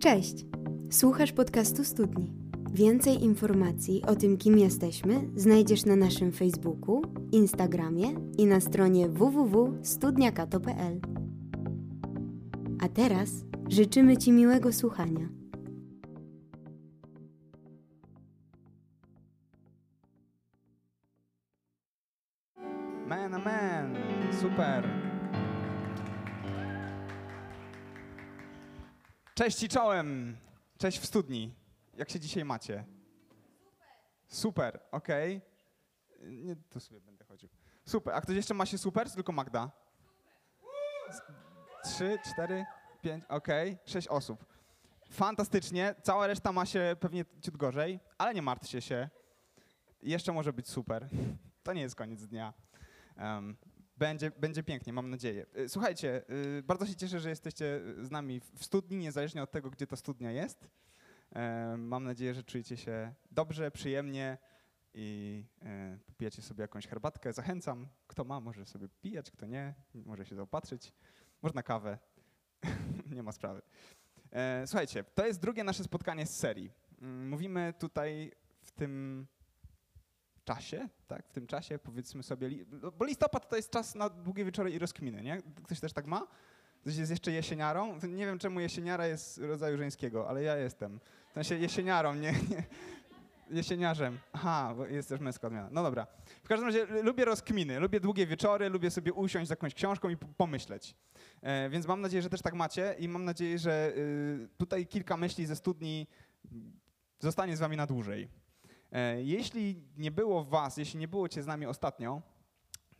Cześć! Słuchasz podcastu Studni. Więcej informacji o tym, kim jesteśmy, znajdziesz na naszym Facebooku, Instagramie i na stronie www.studniakato.pl. A teraz życzymy Ci miłego słuchania. Cześć i czołem. Cześć w studni. Jak się dzisiaj macie? Super, okej. Nie, to sobie będę chodził. Super. A ktoś jeszcze ma się super, tylko Magda? S- Trzy, cztery, pięć, okej. Sześć osób. Fantastycznie. Cała reszta ma się pewnie ciut gorzej, ale nie martwcie się. Jeszcze może być super. To nie jest koniec dnia. Em, będzie, będzie pięknie, mam nadzieję. Y, Słuchajcie, y, bardzo się cieszę, że jesteście z nami w studni, niezależnie od tego, gdzie ta studnia jest. Em, Mam nadzieję, że czujecie się dobrze, przyjemnie i e, popijecie sobie jakąś herbatkę. Zachęcam, kto ma, może sobie pijać, kto nie, może się zaopatrzyć. Można kawę, nie ma sprawy. E, Słuchajcie, to jest drugie nasze spotkanie z serii. Mm, Mówimy tutaj w tym czasie, tak, w tym czasie powiedzmy sobie, no, bo listopad to jest czas na długie wieczory i rozkminy, nie? Ktoś też tak ma? Ktoś jest jeszcze jesieniarą? Nie wiem, czemu jesieniara jest rodzaju żeńskiego, ale ja jestem. W sensie jesieniarą, nie, nie jesieniarzem. Aha, bo jest też męska odmiana. No dobra. W każdym razie lubię rozkminy, lubię długie wieczory, lubię sobie usiąść z jakąś książką i pomyśleć. E, więc mam nadzieję, że też tak macie i mam nadzieję, że y, tutaj kilka myśli ze studni zostanie z wami na dłużej. E, Jeśli nie było was, jeśli nie było cię z nami ostatnio,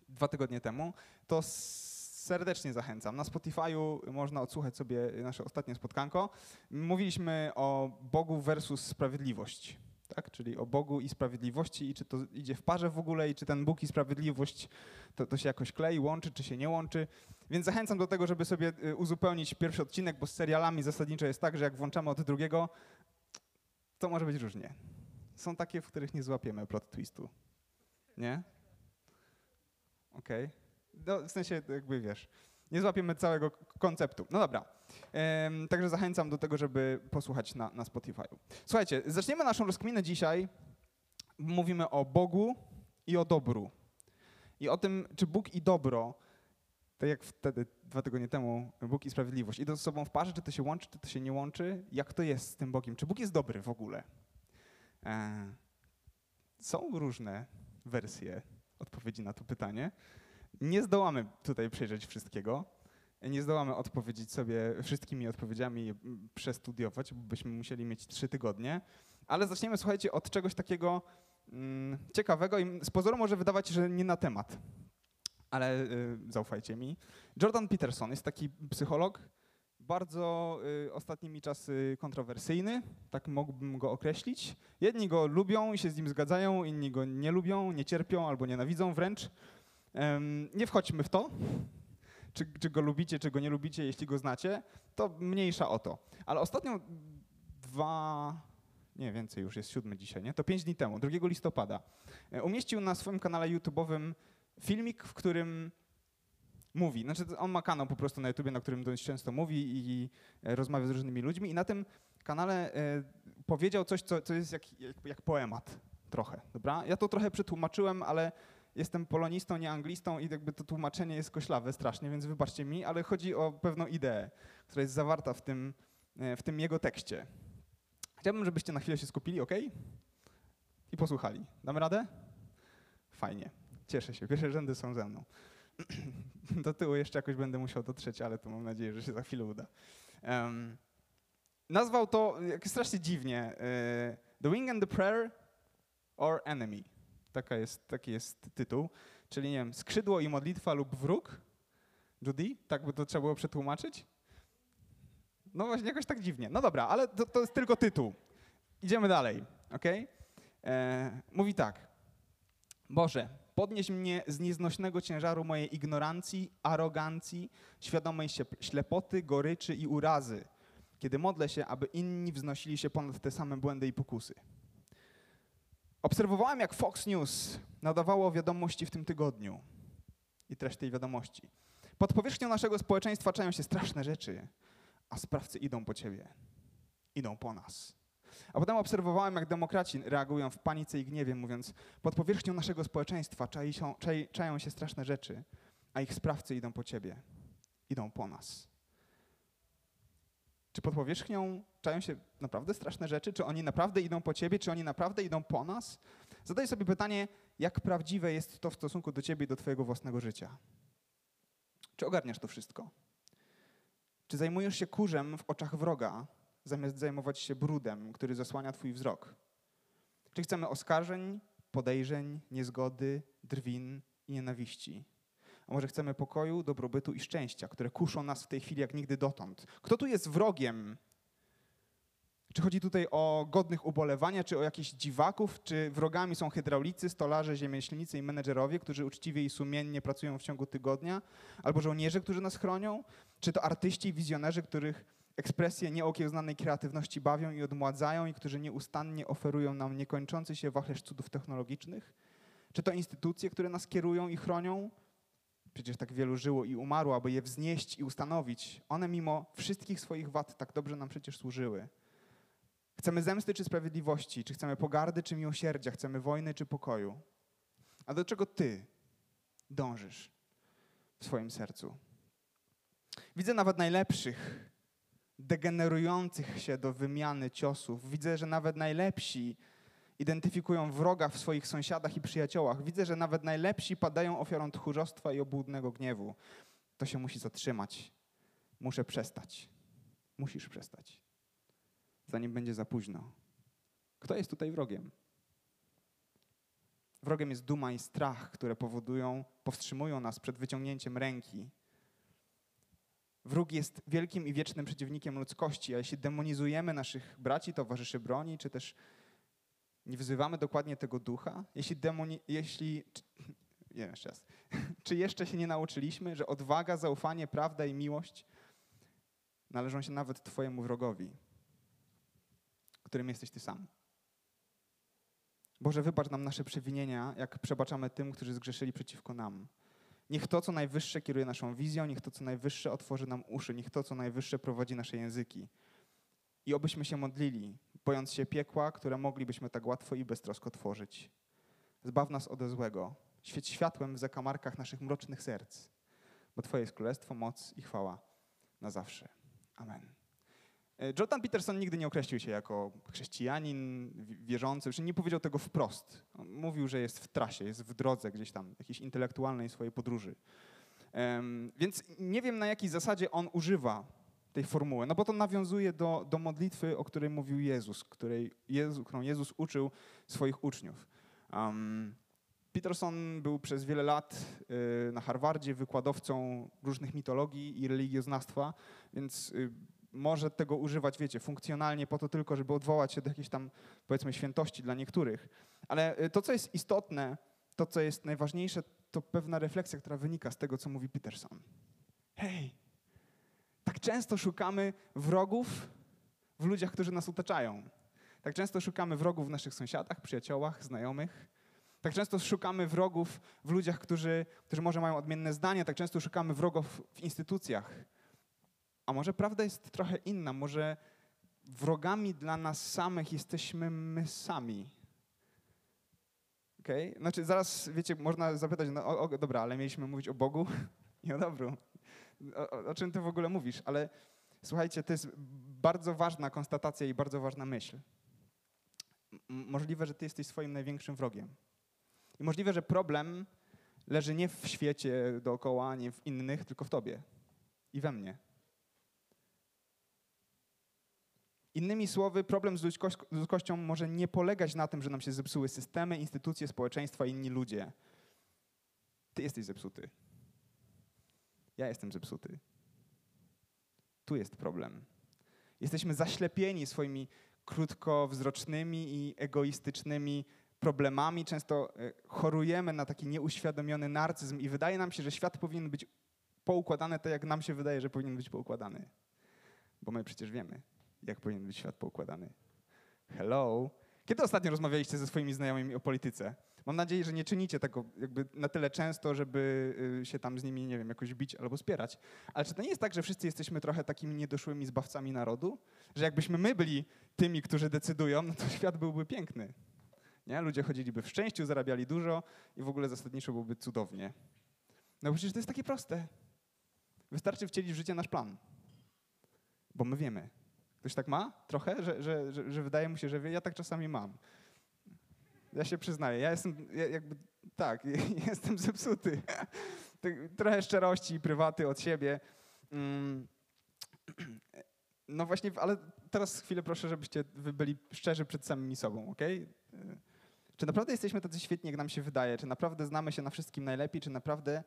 dwa tygodnie temu, to serdecznie zachęcam. Na Spotify'u można odsłuchać sobie nasze ostatnie spotkanko. Mówiliśmy o Bogu versus sprawiedliwość. Tak? Czyli o Bogu i sprawiedliwości i czy to idzie w parze w ogóle i czy ten Bóg i sprawiedliwość to, to się jakoś klei, łączy, czy się nie łączy. Więc zachęcam do tego, żeby sobie y, uzupełnić pierwszy odcinek, bo z serialami zasadniczo jest tak, że jak włączamy od drugiego, to może być różnie. Są takie, w których nie złapiemy plot twistu. Nie? Okej. No, w sensie jakby wiesz, nie złapiemy całego konceptu. No dobra. Em, także zachęcam do tego, żeby posłuchać na, na Spotify'u. Słuchajcie, zaczniemy naszą rozkminę dzisiaj. Mówimy o Bogu i o dobru. I o tym, czy Bóg i dobro, tak jak wtedy, dwa tygodnie temu, Bóg i sprawiedliwość, idą ze sobą w parze, czy to się łączy, czy to się nie łączy, jak to jest z tym Bogiem, czy Bóg jest dobry w ogóle. E, Są różne wersje odpowiedzi na to pytanie. Nie zdołamy tutaj przejrzeć wszystkiego. Nie zdołamy odpowiedzieć sobie wszystkimi odpowiedziami, przestudiować, bo byśmy musieli mieć trzy tygodnie. Ale zaczniemy, słuchajcie, od czegoś takiego mm, ciekawego i z pozoru może wydawać, że nie na temat. Ale y, zaufajcie mi. Jordan Peterson jest taki psycholog, bardzo y, ostatnimi czasy kontrowersyjny, tak mógłbym go określić. Jedni go lubią i się z nim zgadzają, inni go nie lubią, nie cierpią albo nienawidzą wręcz. Em, nie wchodźmy w to, czy, czy go lubicie, czy go nie lubicie, jeśli go znacie, to mniejsza o to. Ale ostatnio dwa, nie więcej już, jest siódmy dzisiaj, nie? To pięć dni temu, 2 listopada, e, umieścił na swoim kanale YouTube'owym filmik, w którym mówi, znaczy on ma kanał po prostu na YouTubie, na którym dość często mówi i e, rozmawia z różnymi ludźmi i na tym kanale e, powiedział coś, co, co jest jak, jak, jak poemat trochę, dobra? Ja to trochę przetłumaczyłem, ale jestem polonistą, nie anglistą i jakby to tłumaczenie jest koślawe strasznie, więc wybaczcie mi, ale chodzi o pewną ideę, która jest zawarta w tym, e, w tym jego tekście. Chciałbym, żebyście na chwilę się skupili, ok? I posłuchali. Damy radę? Fajnie. Cieszę się. Pierwsze rzędy są ze mną. Do tyłu jeszcze jakoś będę musiał dotrzeć, ale to mam nadzieję, że się za chwilę uda. Em, nazwał to jak strasznie dziwnie. e, The Wing and the Prayer or Enemy. Taka jest, taki jest tytuł. Czyli nie wiem, skrzydło i modlitwa lub wróg. Judy? Tak by to trzeba było przetłumaczyć? No właśnie, jakoś tak dziwnie. No dobra, ale to, to jest tylko tytuł. Idziemy dalej, ok? E, mówi tak. Boże, podnieś mnie z nieznośnego ciężaru mojej ignorancji, arogancji, świadomej ślep- ślepoty, goryczy i urazy, kiedy modlę się, aby inni wznosili się ponad te same błędy i pokusy. Obserwowałem, jak Fox News nadawało wiadomości w tym tygodniu i treść tej wiadomości. Pod powierzchnią naszego społeczeństwa czają się straszne rzeczy, a sprawcy idą po ciebie. idą po nas. A potem obserwowałem, jak demokraci reagują w panice i gniewie, mówiąc, pod powierzchnią naszego społeczeństwa czai się, czai, czają się straszne rzeczy, a ich sprawcy idą po ciebie, idą po nas. Czy pod powierzchnią czają się naprawdę straszne rzeczy? Czy oni naprawdę idą po ciebie? Czy oni naprawdę idą po nas? Zadaj sobie pytanie, jak prawdziwe jest to w stosunku do ciebie i do twojego własnego życia. Czy ogarniasz to wszystko? Czy zajmujesz się kurzem w oczach wroga, zamiast zajmować się brudem, który zasłania twój wzrok? Czy chcemy oskarżeń, podejrzeń, niezgody, drwin i nienawiści? A może chcemy pokoju, dobrobytu i szczęścia, które kuszą nas w tej chwili jak nigdy dotąd? Kto tu jest wrogiem? Czy chodzi tutaj o godnych ubolewania, czy o jakichś dziwaków, czy wrogami są hydraulicy, stolarze, ziemieślnicy i menedżerowie, którzy uczciwie i sumiennie pracują w ciągu tygodnia, albo żołnierze, którzy nas chronią? Czy to artyści i wizjonerzy, których ekspresje nieokiełznanej kreatywności bawią i odmładzają i którzy nieustannie oferują nam niekończący się wachlarz cudów technologicznych? Czy to instytucje, które nas kierują i chronią? Przecież tak wielu żyło i umarło, aby je wznieść i ustanowić. One mimo wszystkich swoich wad tak dobrze nam przecież służyły. Chcemy zemsty czy sprawiedliwości, czy chcemy pogardy czy miłosierdzia, chcemy wojny czy pokoju. A do czego ty dążysz w swoim sercu? Widzę nawet najlepszych, degenerujących się do wymiany ciosów. Widzę, że nawet najlepsi identyfikują wroga w swoich sąsiadach i przyjaciołach. Widzę, że nawet najlepsi padają ofiarą tchórzostwa i obłudnego gniewu. To się musi zatrzymać. Muszę przestać. Musisz przestać. Zanim będzie za późno. Kto jest tutaj wrogiem? Wrogiem jest duma i strach, które powodują, powstrzymują nas przed wyciągnięciem ręki. Wróg jest wielkim i wiecznym przeciwnikiem ludzkości, a jeśli demonizujemy naszych braci, towarzyszy broni, czy też nie wzywamy dokładnie tego ducha? Jeśli, demoni, jeśli nie jeszcze raz. Czy jeszcze się nie nauczyliśmy, że odwaga, zaufanie, prawda i miłość należą się nawet Twojemu wrogowi, którym jesteś Ty sam? Boże, wybacz nam nasze przewinienia, jak przebaczamy tym, którzy zgrzeszyli przeciwko nam. Niech to, co najwyższe kieruje naszą wizją, niech to, co najwyższe otworzy nam uszy, niech to, co najwyższe prowadzi nasze języki. I obyśmy się modlili, bojąc się piekła, które moglibyśmy tak łatwo i beztrosko tworzyć. Zbaw nas ode złego. Świeć światłem w zakamarkach naszych mrocznych serc, bo Twoje jest królestwo, moc i chwała na zawsze. Amen. E, Jordan Peterson nigdy nie określił się jako chrześcijanin, wierzący, nie powiedział tego wprost. On mówił, że jest w trasie, jest w drodze gdzieś tam, jakiejś intelektualnej swojej podróży. Um, więc nie wiem, na jakiej zasadzie on używa tej formuły. No bo to nawiązuje do, do modlitwy, o której mówił Jezus, której Jezu, którą Jezus uczył swoich uczniów. Um, Peterson był przez wiele lat y, na Harvardzie wykładowcą różnych mitologii i religioznawstwa, więc y, może tego używać, wiecie, funkcjonalnie po to tylko, żeby odwołać się do jakiejś tam, powiedzmy, świętości dla niektórych. Ale y, to, co jest istotne, to, co jest najważniejsze, to pewna refleksja, która wynika z tego, co mówi Peterson. Hej, tak często szukamy wrogów w ludziach, którzy nas otaczają. Tak często szukamy wrogów w naszych sąsiadach, przyjaciołach, znajomych. Tak często szukamy wrogów w ludziach, którzy, którzy może mają odmienne zdania. Tak często szukamy wrogów w instytucjach. A może prawda jest trochę inna? Może wrogami dla nas samych jesteśmy my sami. Okay? Znaczy, zaraz, wiecie, można zapytać, no o, o, dobra, ale mieliśmy mówić o Bogu i o dobru o, o czym ty w ogóle mówisz, ale słuchajcie, to jest bardzo ważna konstatacja i bardzo ważna myśl. Możliwe, że ty jesteś swoim największym wrogiem. I możliwe, że problem leży nie w świecie dookoła, nie w innych, tylko w tobie i we mnie. Innymi słowy, problem z ludzkością może nie polegać na tym, że nam się zepsuły systemy, instytucje, społeczeństwa inni ludzie. Ty jesteś zepsuty. Ja jestem zepsuty. Tu jest problem. Jesteśmy zaślepieni swoimi krótkowzrocznymi i egoistycznymi problemami. Często e, chorujemy na taki nieuświadomiony narcyzm i wydaje nam się, że świat powinien być poukładany tak, jak nam się wydaje, że powinien być poukładany. Bo my przecież wiemy, jak powinien być świat poukładany. Hello. Kiedy ostatnio rozmawialiście ze swoimi znajomymi o polityce? Mam nadzieję, że nie czynicie tego jakby na tyle często, żeby y, się tam z nimi, nie wiem, jakoś bić albo spierać. Ale czy to nie jest tak, że wszyscy jesteśmy trochę takimi niedoszłymi zbawcami narodu? Że jakbyśmy my byli tymi, którzy decydują, no to świat byłby piękny. Nie? Ludzie chodziliby w szczęściu, zarabiali dużo i w ogóle zasadniczo byłoby cudownie. No przecież to jest takie proste. Wystarczy wcielić w życie nasz plan. Bo my wiemy. Ktoś tak ma? Trochę? Że, że, że, że wydaje mu się, że wie? Ja tak czasami mam. Ja się przyznaję, ja jestem ja jakby, tak, jestem zepsuty. Tak, trochę szczerości i prywaty od siebie. Mm. No właśnie, ale teraz chwilę proszę, żebyście wy byli szczerzy przed samymi sobą, ok? Czy naprawdę jesteśmy tacy świetni, jak nam się wydaje? Czy naprawdę znamy się na wszystkim najlepiej? Czy naprawdę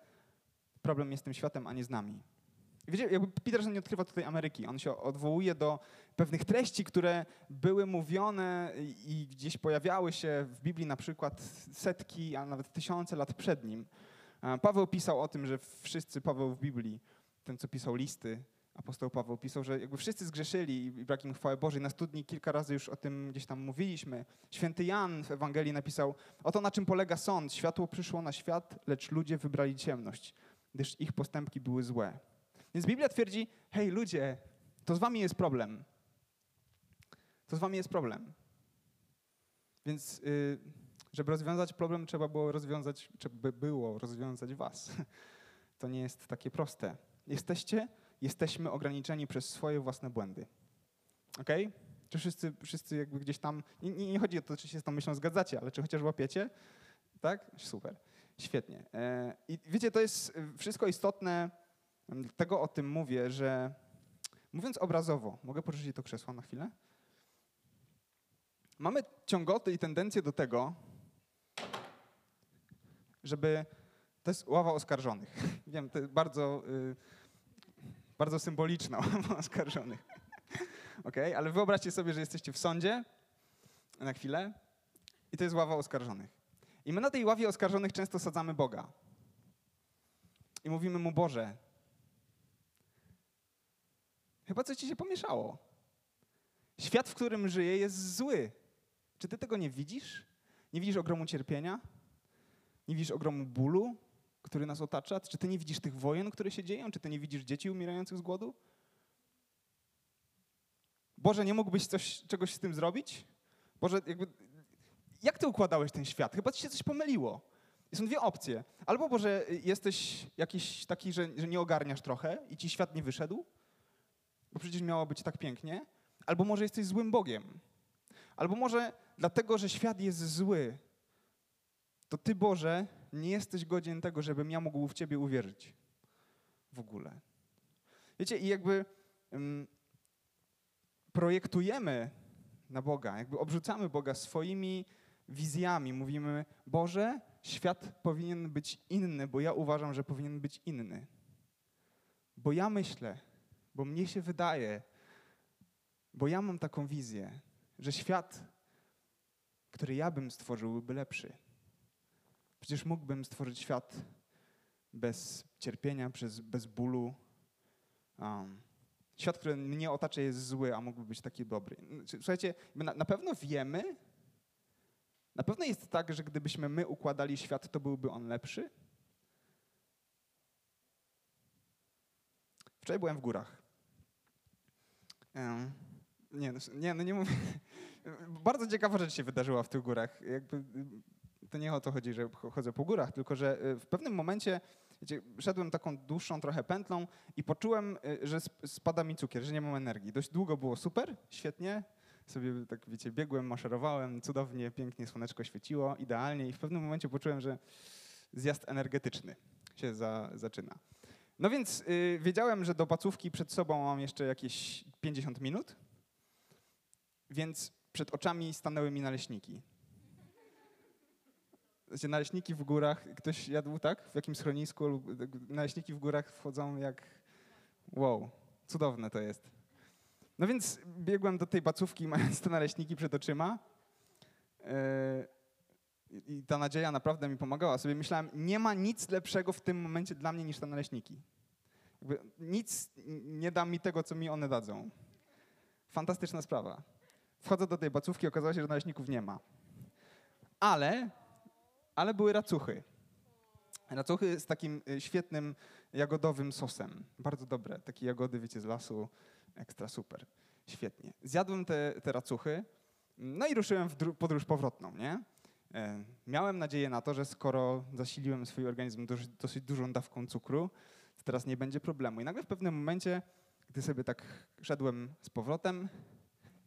problem jest tym światem, a nie z nami? Wiecie, jakby Peterson nie odkrywa tutaj Ameryki. On się odwołuje do pewnych treści, które były mówione i gdzieś pojawiały się w Biblii na przykład setki, a nawet tysiące lat przed nim. Paweł pisał o tym, że wszyscy, Paweł w Biblii, ten co pisał listy, apostoł Paweł pisał, że jakby wszyscy zgrzeszyli i brak im chwały Bożej. Na studni kilka razy już o tym gdzieś tam mówiliśmy. Święty Jan w Ewangelii napisał, oto na czym polega sąd. Światło przyszło na świat, lecz ludzie wybrali ciemność, gdyż ich postępki były złe. Więc Biblia twierdzi, hej ludzie, to z wami jest problem. To z wami jest problem. Więc yy, żeby rozwiązać problem, trzeba było rozwiązać, trzeba było rozwiązać was. To nie jest takie proste. Jesteście, jesteśmy ograniczeni przez swoje własne błędy. Ok? Czy wszyscy, wszyscy jakby gdzieś tam, nie, nie chodzi o to, czy się z tą myślą zgadzacie, ale czy chociaż łapiecie? Tak? Super. Świetnie. E, I wiecie, to jest wszystko istotne, Dlatego o tym mówię, że mówiąc obrazowo, mogę porzucić to krzesło na chwilę? Mamy ciągoty i tendencję do tego, żeby. To jest ława oskarżonych. Wiem, to jest bardzo, y, bardzo symboliczna ława oskarżonych. okay? Ale wyobraźcie sobie, że jesteście w sądzie na chwilę i to jest ława oskarżonych. I my na tej ławie oskarżonych często sadzamy Boga. I mówimy mu, Boże, Chyba coś ci się pomieszało. Świat, w którym żyję, jest zły. Czy ty tego nie widzisz? Nie widzisz ogromu cierpienia? Nie widzisz ogromu bólu, który nas otacza? Czy ty nie widzisz tych wojen, które się dzieją? Czy ty nie widzisz dzieci umierających z głodu? Boże, nie mógłbyś coś, czegoś z tym zrobić? Boże, jakby, jak ty układałeś ten świat? Chyba ci się coś pomyliło. I są dwie opcje. Albo Boże, jesteś jakiś taki, że, że nie ogarniasz trochę i ci świat nie wyszedł, bo przecież miało być tak pięknie, albo może jesteś złym Bogiem, albo może dlatego, że świat jest zły, to Ty, Boże, nie jesteś godzien tego, żebym ja mógł w Ciebie uwierzyć. W ogóle. Wiecie, i jakby um, projektujemy na Boga, jakby obrzucamy Boga swoimi wizjami. Mówimy, Boże, świat powinien być inny, bo ja uważam, że powinien być inny. Bo ja myślę, bo mnie się wydaje, bo ja mam taką wizję, że świat, który ja bym stworzył, byłby lepszy. Przecież mógłbym stworzyć świat bez cierpienia, bez, bólu. Um, świat, który mnie otacza, jest zły, a mógłby być taki dobry. Słuchajcie, na, na pewno wiemy, na pewno jest tak, że gdybyśmy my układali świat, to byłby on lepszy. Wczoraj byłem w górach. Nie, no, nie, no nie mówię. Bardzo ciekawa rzecz się wydarzyła w tych górach. Jakby, to nie o to chodzi, że chodzę po górach, tylko że y, w pewnym momencie wiecie, szedłem taką dłuższą trochę pętlą i poczułem, y, że spada mi cukier, że nie mam energii. Dość długo było super, świetnie. Sobie tak, wiecie, biegłem, maszerowałem, cudownie, pięknie słoneczko świeciło, idealnie i w pewnym momencie poczułem, że zjazd energetyczny się za, zaczyna. No więc y, wiedziałem, że do pacówki przed sobą mam jeszcze jakieś 50 minut, więc przed oczami stanęły mi naleśniki. Znaczy, naleśniki w górach, ktoś jadł tak? W jakim schronisku? Naleśniki w górach wchodzą jak... Wow, cudowne to jest. No więc biegłem do tej pacówki, mając te naleśniki przed oczyma. Yy, i ta nadzieja naprawdę mi pomagała. Sobie myślałem, nie ma nic lepszego w tym momencie dla mnie niż te naleśniki. Jakby nic nie da mi tego, co mi one dadzą. Fantastyczna sprawa. Wchodzę do tej bacówki, okazało się, że naleśników nie ma. Ale ale były racuchy. Racuchy z takim y, świetnym jagodowym sosem. Bardzo dobre. Takie jagody, wiecie, z lasu. Ekstra super. Świetnie. Zjadłem te, te racuchy, no i ruszyłem w podróż powrotną, nie? E, miałem nadzieję na to, że skoro zasiliłem swój organizm dosyć, dosyć dużą dawką cukru, to teraz nie będzie problemu. I nagle w pewnym momencie, gdy sobie tak szedłem z powrotem,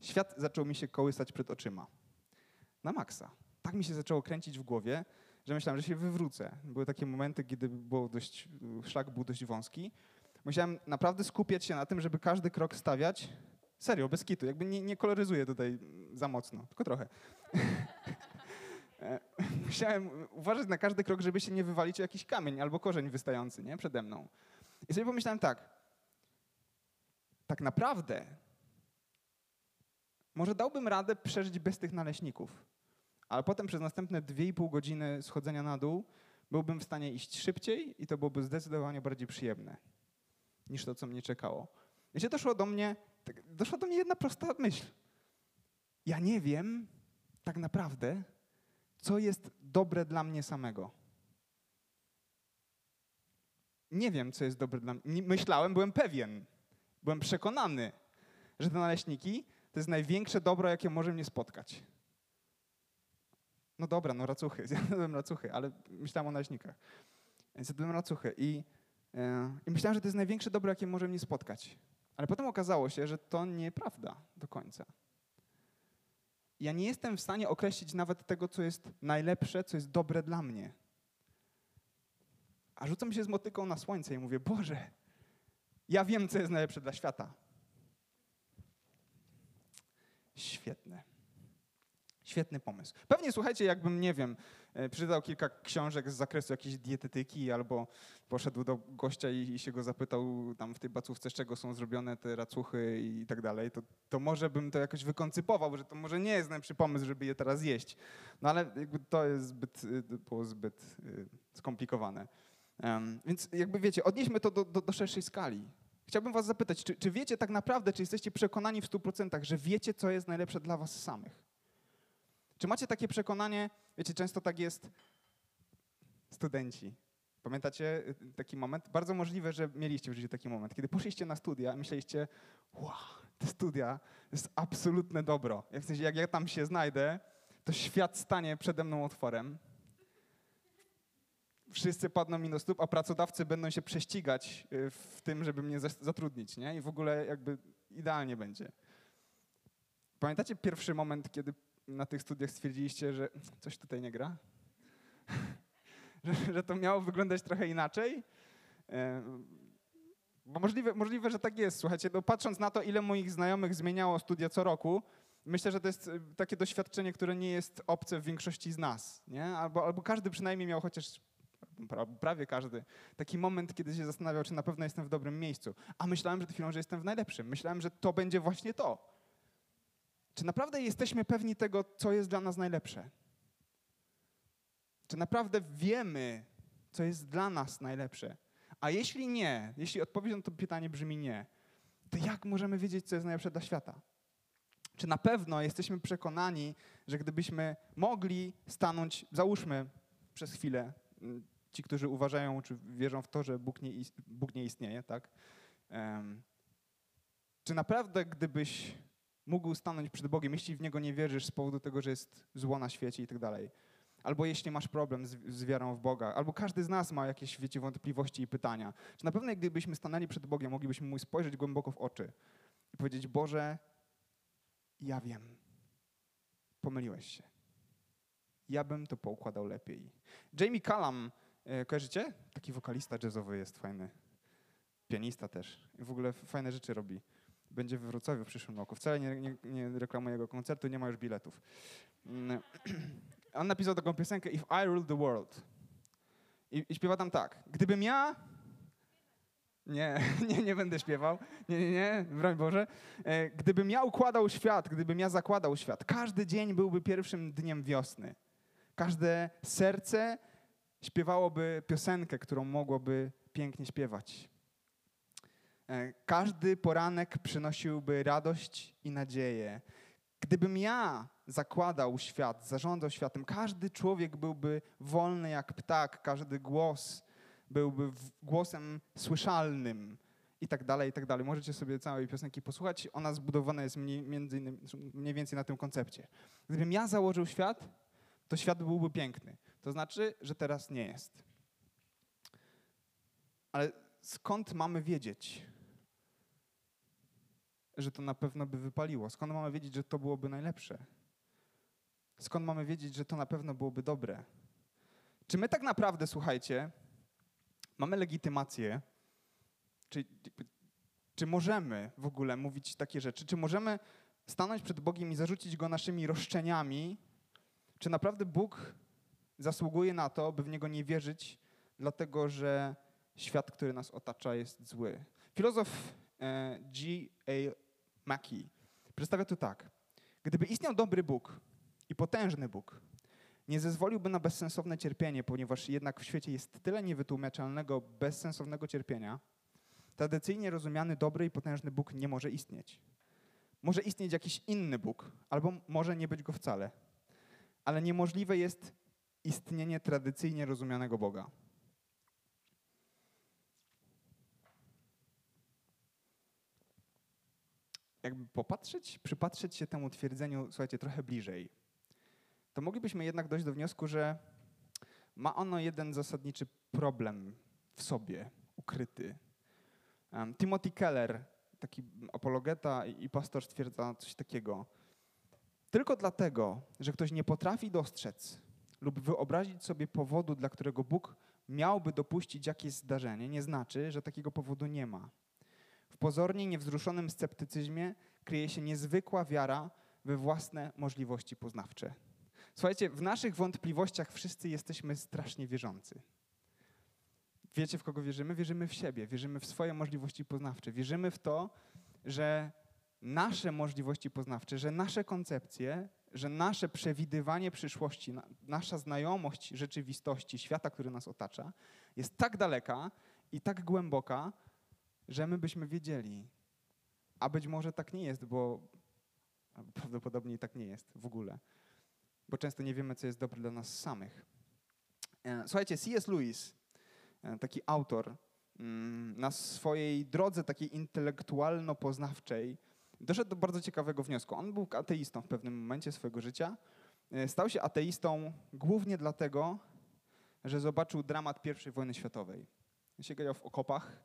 świat zaczął mi się kołysać przed oczyma. Na maksa. Tak mi się zaczęło kręcić w głowie, że myślałem, że się wywrócę. Były takie momenty, kiedy było dość, szlak był dość wąski. Musiałem naprawdę skupiać się na tym, żeby każdy krok stawiać serio, bez kitu. Jakby nie, nie koloryzuję tutaj za mocno, tylko trochę. Musiałem uważać na każdy krok, żeby się nie wywalić o jakiś kamień albo korzeń wystający nie? przede mną. I sobie pomyślałem tak, tak naprawdę może dałbym radę przeżyć bez tych naleśników, ale potem przez następne 2,5 godziny schodzenia na dół byłbym w stanie iść szybciej i to byłoby zdecydowanie bardziej przyjemne niż to, co mnie czekało. Wiecie, doszło do mnie, tak, doszła do mnie jedna prosta myśl. Ja nie wiem tak naprawdę, co jest dobre dla mnie samego. Nie wiem, co jest dobre dla mnie. Myślałem, byłem pewien, byłem przekonany, że te naleśniki to jest największe dobro, jakie może mnie spotkać. No dobra, no racuchy, zjadłem racuchy, ale myślałem o naleśnikach. Zjadłem racuchy i, yy, i myślałem, że to jest największe dobro, jakie może mnie spotkać. Ale potem okazało się, że to nieprawda do końca ja nie jestem w stanie określić nawet tego, co jest najlepsze, co jest dobre dla mnie. A rzucam się z motyką na słońce i mówię, Boże, ja wiem, co jest najlepsze dla świata. Świetne. Świetny pomysł. Pewnie słuchajcie, jakbym, nie wiem, e, przeczytał kilka książek z zakresu jakiejś dietetyki albo poszedł do gościa i, i, się go zapytał tam w tej bacówce, z czego są zrobione te racuchy i tak dalej, to, to może bym to jakoś wykoncypował, że to może nie jest najlepszy pomysł, żeby je teraz jeść. No ale to jest zbyt, y, było zbyt y, skomplikowane. Um, więc jakby wiecie, odnieśmy to do, do, do szerszej skali. Chciałbym was zapytać, czy, czy wiecie tak naprawdę, czy jesteście przekonani w 100%, że wiecie, co jest najlepsze dla was samych? Czy macie takie przekonanie, wiecie, często tak jest, studenci, Pamiętacie y, taki moment? Bardzo możliwe, że mieliście w życiu taki moment, kiedy poszliście na studia i myśleliście, wow, te studia to jest absolutne dobro. Jak, w sensie, jak ja tam się znajdę, to świat stanie przede mną otworem. Wszyscy padną mi do stóp, a pracodawcy będą się prześcigać y, w tym, żeby mnie zatrudnić, nie? I w ogóle jakby idealnie będzie. Pamiętacie pierwszy moment, kiedy na tych studiach stwierdziliście, że coś tutaj nie gra? że, że to miało wyglądać trochę inaczej? Bo możliwe, możliwe, że tak jest. Słuchajcie, no patrząc na to, ile moich znajomych zmieniało studia co roku, myślę, że to jest takie doświadczenie, które nie jest obce w większości z nas. Nie? Albo, albo każdy przynajmniej miał chociaż prawie każdy, taki moment, kiedy się zastanawiał, czy na pewno jestem w dobrym miejscu. A myślałem przed chwilą, że jestem w najlepszym. Myślałem, że to będzie właśnie to. Czy naprawdę jesteśmy pewni tego, co jest dla nas najlepsze? Czy naprawdę wiemy, co jest dla nas najlepsze? A jeśli nie, jeśli odpowiedź na to pytanie brzmi nie, to jak możemy wiedzieć, co jest najlepsze dla świata? Czy na pewno jesteśmy przekonani, że gdybyśmy mogli stanąć, załóżmy przez chwilę, mm, ci, którzy uważają, czy wierzą w to, że Bóg nie, Bóg nie istnieje, tak? Um, czy naprawdę, gdybyś mógł stanąć przed Bogiem, jeśli w Niego nie wierzysz z powodu tego, że jest zło na świecie i tak dalej, albo jeśli masz problem z, z, wiarą w Boga, albo każdy z nas ma jakieś, wiecie, wątpliwości i pytania. Czy na pewno gdybyśmy stanęli przed Bogiem, moglibyśmy Mu spojrzeć głęboko w oczy i powiedzieć, Boże, ja wiem, pomyliłeś się. Ja bym to poukładał lepiej. Jamie Callum, e, kojarzycie? Taki wokalista jazzowy jest fajny. Pianista też. W ogóle fajne rzeczy robi. Będzie we Wrocławiu w przyszłym roku. Wcale nie, nie, nie reklamuję jego koncertu, nie ma już biletów. Mm, on napisał taką piosenkę If I Rule the World. I, I, śpiewa tam tak. Gdybym ja... Nie, nie, nie będę śpiewał. Nie, nie, nie, broń Boże. E, gdybym ja układał świat, gdybym ja zakładał świat, każdy dzień byłby pierwszym dniem wiosny. Każde serce śpiewałoby piosenkę, którą mogłoby pięknie śpiewać. E, każdy poranek przynosiłby radość i nadzieję. Gdybym ja zakładał świat, zarządzał światem, każdy człowiek byłby wolny jak ptak, każdy głos byłby głosem słyszalnym i tak dalej, i tak dalej. Możecie sobie całej piosenki posłuchać. Ona zbudowana jest mniej, między innymi, mniej więcej na tym koncepcie. Gdybym ja założył świat, to świat byłby piękny. To znaczy, że teraz nie jest. Ale skąd mamy wiedzieć, że to na pewno by wypaliło? Skąd mamy wiedzieć, że to byłoby najlepsze? Skąd mamy wiedzieć, że to na pewno byłoby dobre? Czy my tak naprawdę, słuchajcie, mamy legitymację, czy, czy możemy w ogóle mówić takie rzeczy? Czy możemy stanąć przed Bogiem i zarzucić Go naszymi roszczeniami? Czy naprawdę Bóg zasługuje na to, by w Niego nie wierzyć, dlatego że świat, który nas otacza, jest zły? Filozof e, Mackey przedstawia to tak. Gdyby istniał dobry Bóg i potężny Bóg, nie zezwoliłby na bezsensowne cierpienie, ponieważ jednak w świecie jest tyle niewytłumaczalnego, bezsensownego cierpienia, tradycyjnie rozumiany dobry i potężny Bóg nie może istnieć. Może istnieć jakiś inny Bóg, albo może nie być go wcale. Ale niemożliwe jest istnienie tradycyjnie rozumianego Boga. Jakby popatrzeć, przypatrzeć się temu twierdzeniu, słuchajcie, trochę bliżej, to moglibyśmy jednak dojść do wniosku, że ma ono jeden zasadniczy problem w sobie, ukryty. Timothy Keller, taki apologeta i pastor, stwierdza coś takiego. Tylko dlatego, że ktoś nie potrafi dostrzec lub wyobrazić sobie powodu, dla którego Bóg miałby dopuścić jakieś zdarzenie, nie znaczy, że takiego powodu nie ma. W pozornie niewzruszonym sceptycyzmie kryje się niezwykła wiara we własne możliwości poznawcze. Słuchajcie, w naszych wątpliwościach wszyscy jesteśmy strasznie wierzący. Wiecie, w kogo wierzymy? Wierzymy w siebie, wierzymy w swoje możliwości poznawcze, wierzymy w to, że nasze możliwości poznawcze, że nasze koncepcje, że nasze przewidywanie przyszłości, nasza znajomość rzeczywistości, świata, który nas otacza, jest tak daleka i tak głęboka, że my byśmy wiedzieli. A być może tak nie jest, bo prawdopodobnie tak nie jest w ogóle, bo często nie wiemy, co jest dobre dla nas samych. E, słuchajcie, C.S. Lewis E, taki autor, mm, na swojej drodze takiej intelektualno-poznawczej doszedł do bardzo ciekawego wniosku. On był ateistą w pewnym momencie swojego życia. E, stał się ateistą głównie dlatego, że zobaczył dramat I wojny światowej. Siedział w okopach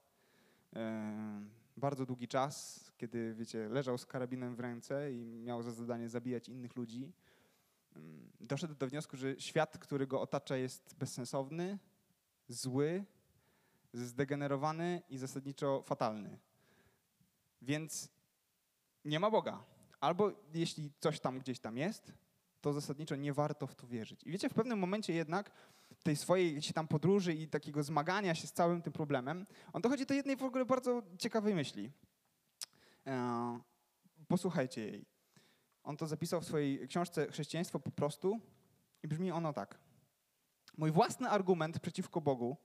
bardzo długi czas, kiedy, wiecie, leżał z karabinem w ręce i miał za zadanie zabijać innych ludzi. Doszedł do wniosku, że świat, który go otacza, jest bezsensowny, zły, zdegenerowany i zasadniczo fatalny. Więc nie ma Boga. Albo jeśli coś tam gdzieś tam jest, to zasadniczo nie warto w to wierzyć. I wiecie, w pewnym momencie jednak tej swojej gdzieś tam podróży i takiego zmagania się z całym tym problemem, on dochodzi do jednej w ogóle bardzo ciekawej myśli. E, posłuchajcie jej. On to zapisał w swojej książce Chrześcijaństwo po prostu i brzmi ono tak. Mój własny argument przeciwko Bogu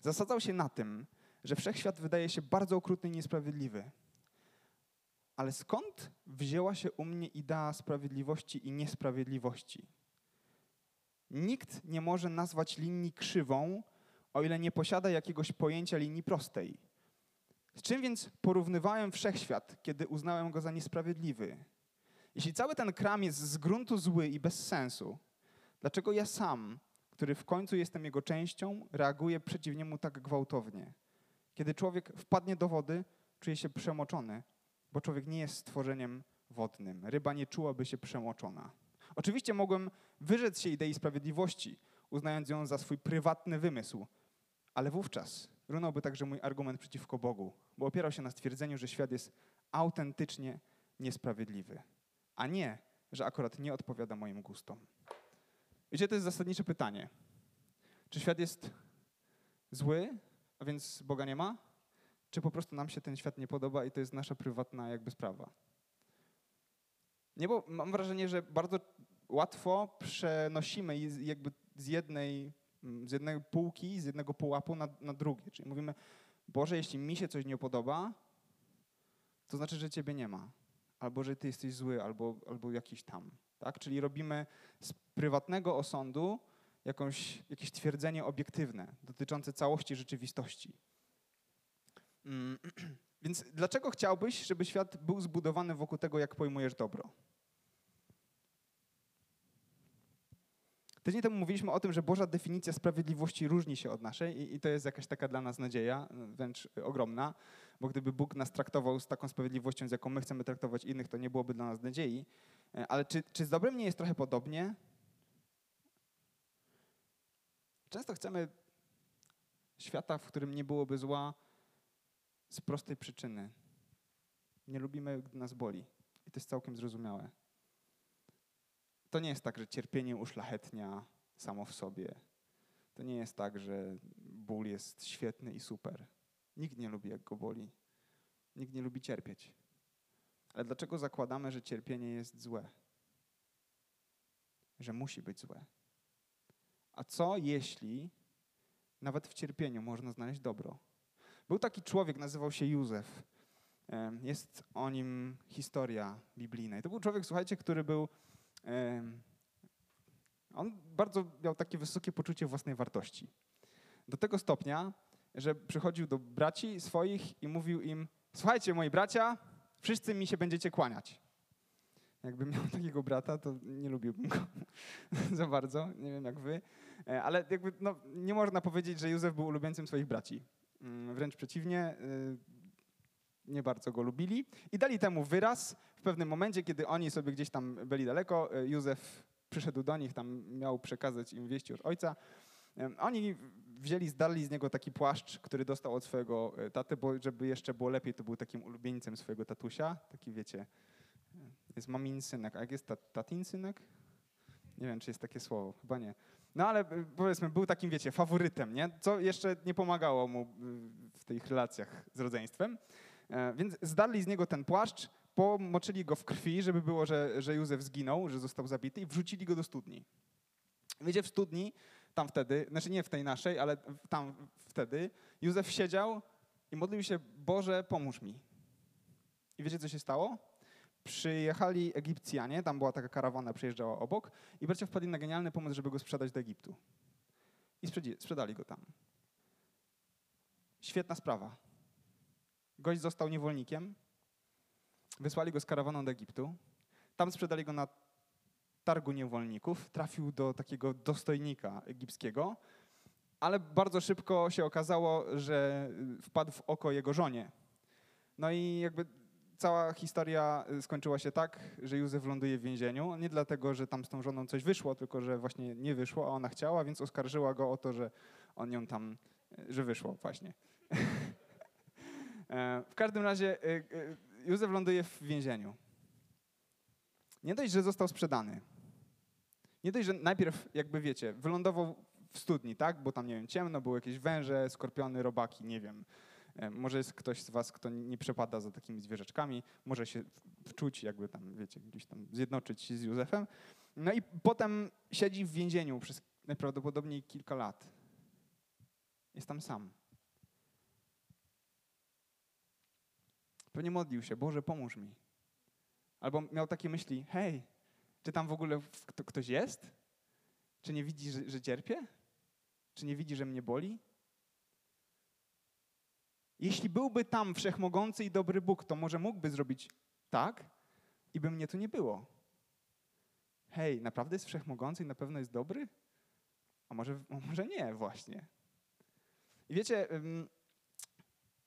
zasadzał się na tym, że wszechświat wydaje się bardzo okrutny i niesprawiedliwy. Ale skąd wzięła się u mnie idea sprawiedliwości i niesprawiedliwości? Nikt nie może nazwać linii krzywą, o ile nie posiada jakiegoś pojęcia linii prostej. Z czym więc porównywałem wszechświat, kiedy uznałem go za niesprawiedliwy? Jeśli cały ten kram jest z gruntu zły i bez sensu, dlaczego ja sam który w końcu jestem jego częścią, reaguje przeciw niemu tak gwałtownie. Kiedy człowiek wpadnie do wody, czuje się przemoczony, bo człowiek nie jest stworzeniem wodnym. Ryba nie czułaby się przemoczona. Oczywiście mogłem wyrzec się idei sprawiedliwości, uznając ją za swój prywatny wymysł, ale wówczas runąłby także mój argument przeciwko Bogu, bo opierał się na stwierdzeniu, że świat jest autentycznie niesprawiedliwy, a nie, że akurat nie odpowiada moim gustom. Wiecie, to jest zasadnicze pytanie. Czy świat jest zły, a więc Boga nie ma? Czy po prostu nam się ten świat nie podoba i to jest nasza prywatna jakby sprawa? Nie, bo mam wrażenie, że bardzo łatwo przenosimy jakby z jednej, z jednej półki, z jednego pułapu na, na drugie. Czyli mówimy, Boże, jeśli mi się coś nie podoba, to znaczy, że Ciebie nie ma. albo że ty jesteś zły, albo, albo jakiś tam. Tak? Czyli robimy z prywatnego osądu jakąś, jakieś twierdzenie obiektywne dotyczące całości rzeczywistości. Mm, więc dlaczego chciałbyś, żeby świat był zbudowany wokół tego, jak pojmujesz dobro? Tydzień temu mówiliśmy o tym, że Boża definicja sprawiedliwości różni się od naszej i, i, to jest jakaś taka dla nas nadzieja, wręcz ogromna, bo gdyby Bóg nas traktował z taką sprawiedliwością, z jaką my chcemy traktować innych, to nie byłoby dla nas nadziei. E, ale czy, czy z dobrem nie jest trochę podobnie? Często chcemy świata, w którym nie byłoby zła z prostej przyczyny. Nie lubimy, gdy nas boli. I to jest całkiem zrozumiałe. To nie jest tak, że cierpienie uszlachetnia samo w sobie. To nie jest tak, że ból jest świetny i super. Nikt nie lubi, jak go boli. Nikt nie lubi cierpieć. Ale dlaczego zakładamy, że cierpienie jest złe? Że musi być złe? A co jeśli nawet w cierpieniu można znaleźć dobro? Był taki człowiek, nazywał się Józef. Jest o nim historia biblijna. I to był człowiek, słuchajcie, który był. On bardzo miał takie wysokie poczucie własnej wartości. Do tego stopnia, że przychodził do braci swoich i mówił im: Słuchajcie, moi bracia, wszyscy mi się będziecie kłaniać. Jakbym miał takiego brata, to nie lubiłbym go za bardzo, nie wiem jak wy, e, ale jakby no, nie można powiedzieć, że Józef był ulubieńcem swoich braci. Mm, wręcz przeciwnie, y, nie bardzo go lubili i dali temu wyraz w pewnym momencie, kiedy oni sobie gdzieś tam byli daleko. Y, Józef przyszedł do nich, tam miał przekazać im wieści od ojca. Oni wzięli, zdali z niego taki płaszcz, który dostał od swojego y, taty, bo żeby jeszcze było lepiej, to był takim ulubieńcem swojego tatusia. Taki wiecie, jest mamin synek. A jak jest tatin synek? Nie wiem, czy jest takie słowo. Chyba nie. No ale y, powiedzmy, był takim, wiecie, faworytem, nie? Co jeszcze nie pomagało mu y, w tych relacjach z rodzeństwem. E, więc zdarli z niego ten płaszcz, pomoczyli go w krwi, żeby było, że, że Józef zginął, że został zabity i wrzucili go do studni. Wiecie, w studni, tam wtedy, znaczy nie w tej naszej, ale tam wtedy, Józef siedział i modlił się, Boże, pomóż mi. I wiecie, co się stało? Przyjechali Egipcjanie, tam była taka karawana, przejeżdżała obok i bracia wpadli na genialny pomysł, żeby go sprzedać do Egiptu. I sprzedali go tam. Świetna sprawa. Gość został niewolnikiem, wysłali go z karawaną do Egiptu, tam sprzedali go na targu niewolników, trafił do takiego dostojnika egipskiego, ale bardzo szybko się okazało, że wpadł w oko jego żonie. No i jakby cała historia y, skończyła się tak, że Józef ląduje w więzieniu. Nie dlatego, że tam z tą żoną coś wyszło, tylko że właśnie nie wyszło, a ona chciała, więc oskarżyła go o to, że on ją tam, y, że wyszło właśnie. E, w każdym razie y, Józef ląduje w więzieniu. Nie dość, że został sprzedany. Nie dość, że najpierw, jakby wiecie, wylądował w studni, tak? Bo tam, nie wiem, ciemno, były jakieś węże, skorpiony, robaki, nie wiem. E, może jest ktoś z was, kto nie przepada za takimi zwierzaczkami, może się wczuć, jakby tam, wiecie, gdzieś tam zjednoczyć się z Józefem. No i potem siedzi w więzieniu przez najprawdopodobniej kilka lat. Jest tam sam. Pewnie modlił się, Boże, pomóż mi. Albo miał takie myśli, hej, czy tam w ogóle ktoś jest? Czy nie widzi, że, że cierpię? Czy nie widzi, że mnie boli? Jeśli byłby tam wszechmogący i dobry Bóg, to może mógłby zrobić tak i by mnie tu nie było. Hej, naprawdę jest wszechmogący i na pewno jest dobry? A może, może nie właśnie. I wiecie,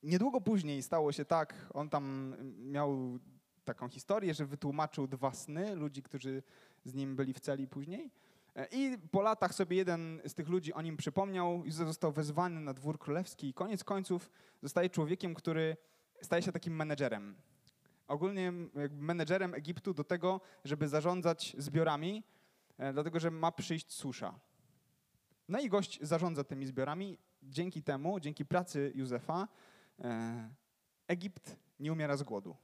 niedługo później stało się tak, on tam miał taką historię, że wytłumaczył dwa sny ludzi, którzy z nim byli w celi później. I po latach sobie jeden z tych ludzi o nim przypomniał, Józef został wezwany na dwór królewski i koniec końców zostaje człowiekiem, który staje się takim menedżerem. Ogólnie menedżerem Egiptu do tego, żeby zarządzać zbiorami, e, dlatego że ma przyjść susza. No i gość zarządza tymi zbiorami. Dzięki temu, dzięki pracy Józefa, e, Egipt nie umiera z głodu.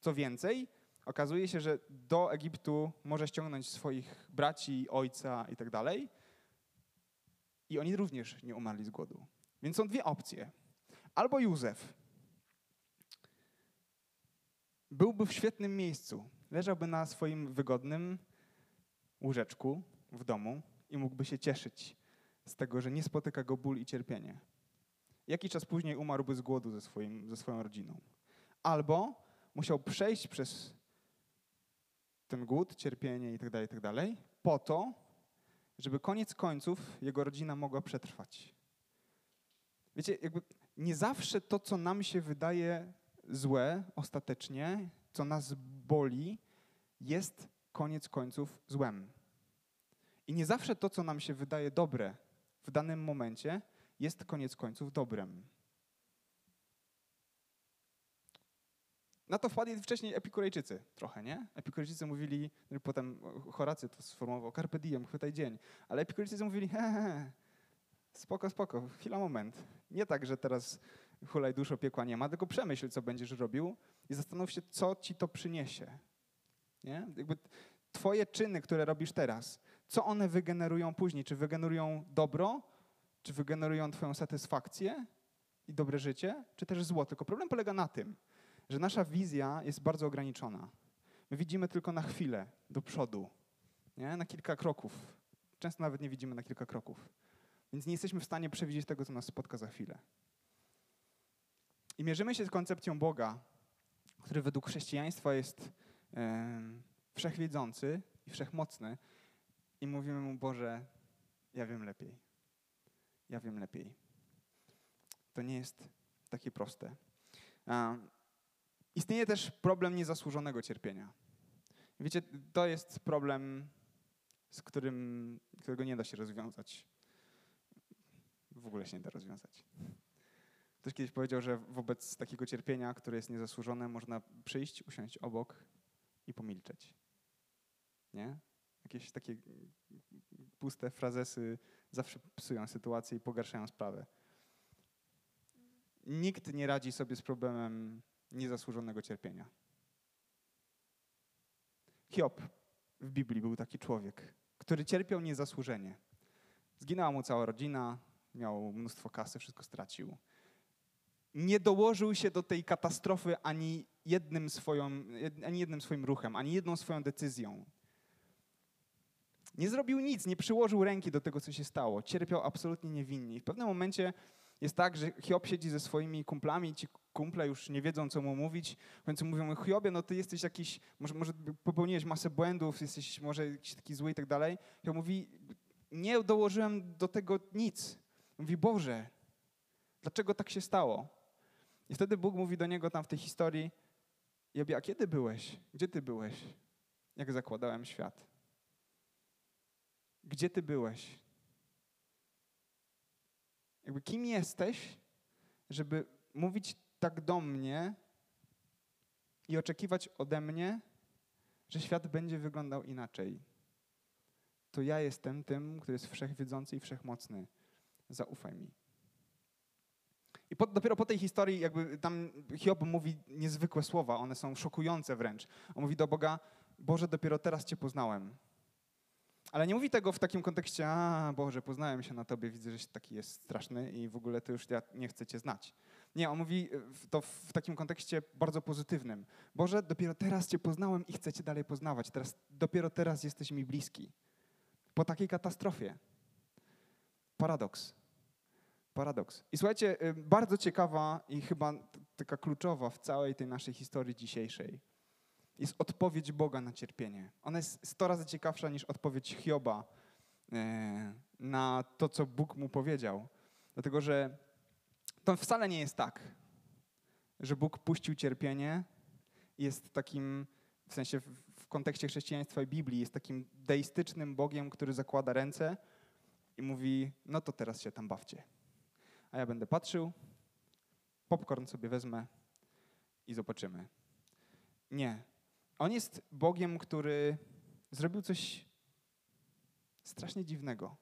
Co więcej, okazuje się, że do Egiptu może ściągnąć swoich braci, ojca i tak dalej. I oni również nie umarli z głodu. Więc są dwie opcje. Albo Józef byłby w świetnym miejscu. Leżałby na swoim wygodnym łóżeczku w domu i mógłby się cieszyć z tego, że nie spotyka go ból i cierpienie. Jakiś czas później umarłby z głodu ze, swoim, ze swoją rodziną. Albo musiał przejść przez ten głód, cierpienie itd., tak itd., tak po to, żeby koniec końców jego rodzina mogła przetrwać. Wiecie, jakby nie zawsze to, co nam się wydaje złe ostatecznie, co nas boli, jest koniec końców złem. I nie zawsze to, co nam się wydaje dobre w danym momencie, jest koniec końców dobrem. Na to wpadli wcześniej epikurejczycy trochę, nie? Epikurejczycy mówili, no potem Horacy to sformułował, carpe diem, chwytaj dzień. Ale epikurejczycy mówili, he, he, he, spoko, spoko, chwila, moment. Nie tak, że teraz hulaj duszo, piekła nie ma, tylko przemyśl, co będziesz robił i zastanów się, co ci to przyniesie. Nie? Jakby twoje czyny, które robisz teraz, co one wygenerują później? Czy wygenerują dobro? Czy wygenerują twoją satysfakcję i dobre życie? Czy też zło? Tylko problem polega na tym, że nasza wizja jest bardzo ograniczona. My widzimy tylko na chwilę do przodu, nie? na kilka kroków. Często nawet nie widzimy na kilka kroków. Więc nie jesteśmy w stanie przewidzieć tego, co nas spotka za chwilę. I mierzymy się z koncepcją Boga, który według chrześcijaństwa jest e, wszechwiedzący i wszechmocny, i mówimy mu: Boże, ja wiem lepiej. Ja wiem lepiej. To nie jest takie proste. Istnieje też problem niezasłużonego cierpienia. Wiecie, to jest problem, z którym, którego nie da się rozwiązać. W ogóle się nie da rozwiązać. Ktoś kiedyś powiedział, że wobec takiego cierpienia, które jest niezasłużone, można przyjść, usiąść obok i pomilczeć. Nie? Jakieś takie puste frazesy zawsze psują sytuację i pogarszają sprawę. Nikt nie radzi sobie z problemem niezasłużonego cierpienia. Hiob w Biblii był taki człowiek, który cierpiał niezasłużenie. Zginęła mu cała rodzina, miał mnóstwo kasy, wszystko stracił. Nie dołożył się do tej katastrofy ani jednym, swoją, ani jednym swoim ruchem, ani jedną swoją decyzją. Nie zrobił nic, nie przyłożył ręki do tego, co się stało. Cierpiał absolutnie niewinnie. I w pewnym momencie jest tak, że Hiob siedzi ze swoimi kumplami i ci kumple już nie wiedzą, co mu mówić, więc mówią, Hiobie, no ty jesteś jakiś, może, może popełniłeś masę błędów, jesteś może jakiś taki zły i tak dalej. Hiob mówi, nie dołożyłem do tego nic. Mówi, Boże, dlaczego tak się stało? I wtedy Bóg mówi do niego tam w tej historii, Jobie, a kiedy byłeś? Gdzie ty byłeś? Jak zakładałem świat? Gdzie ty byłeś? Jakby kim jesteś, żeby mówić tak do mnie i oczekiwać ode mnie, że świat będzie wyglądał inaczej. To ja jestem tym, który jest wszechwiedzący i wszechmocny. Zaufaj mi. I po, dopiero po tej historii, jakby tam Hiob mówi niezwykłe słowa, one są szokujące wręcz. On mówi do Boga: Boże, dopiero teraz Cię poznałem. Ale nie mówi tego w takim kontekście, a Boże, poznałem się na Tobie, widzę, że taki jest straszny i w ogóle to już ja nie chcę Cię znać. Nie, on mówi to w takim kontekście bardzo pozytywnym. Boże, dopiero teraz Cię poznałem i chcę Cię dalej poznawać. Teraz, dopiero teraz jesteś mi bliski. Po takiej katastrofie. Paradoks. Paradoks. I słuchajcie, y, bardzo ciekawa i chyba taka kluczowa w całej tej naszej historii dzisiejszej jest odpowiedź Boga na cierpienie. Ona jest sto razy ciekawsza niż odpowiedź Hioba e, na to, co Bóg mu powiedział. Dlatego, że to wcale nie jest tak, że Bóg puścił cierpienie i jest takim, w sensie w kontekście chrześcijaństwa i Biblii, jest takim deistycznym Bogiem, który zakłada ręce i mówi, no to teraz się tam bawcie. A ja będę patrzył, popcorn sobie wezmę i zobaczymy. Nie. On jest Bogiem, który zrobił coś strasznie dziwnego.